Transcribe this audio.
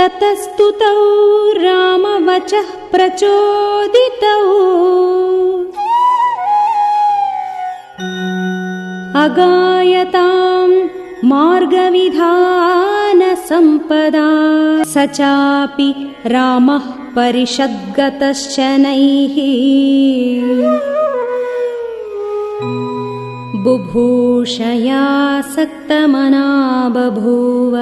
ततस्तुतौ रामवचः प्रचोदितौ। अगायताम् मार्गविधानसम्पदा। स चापि रामः परिषद्गतश्चनैः। बुभूषया सक्तमना बभूव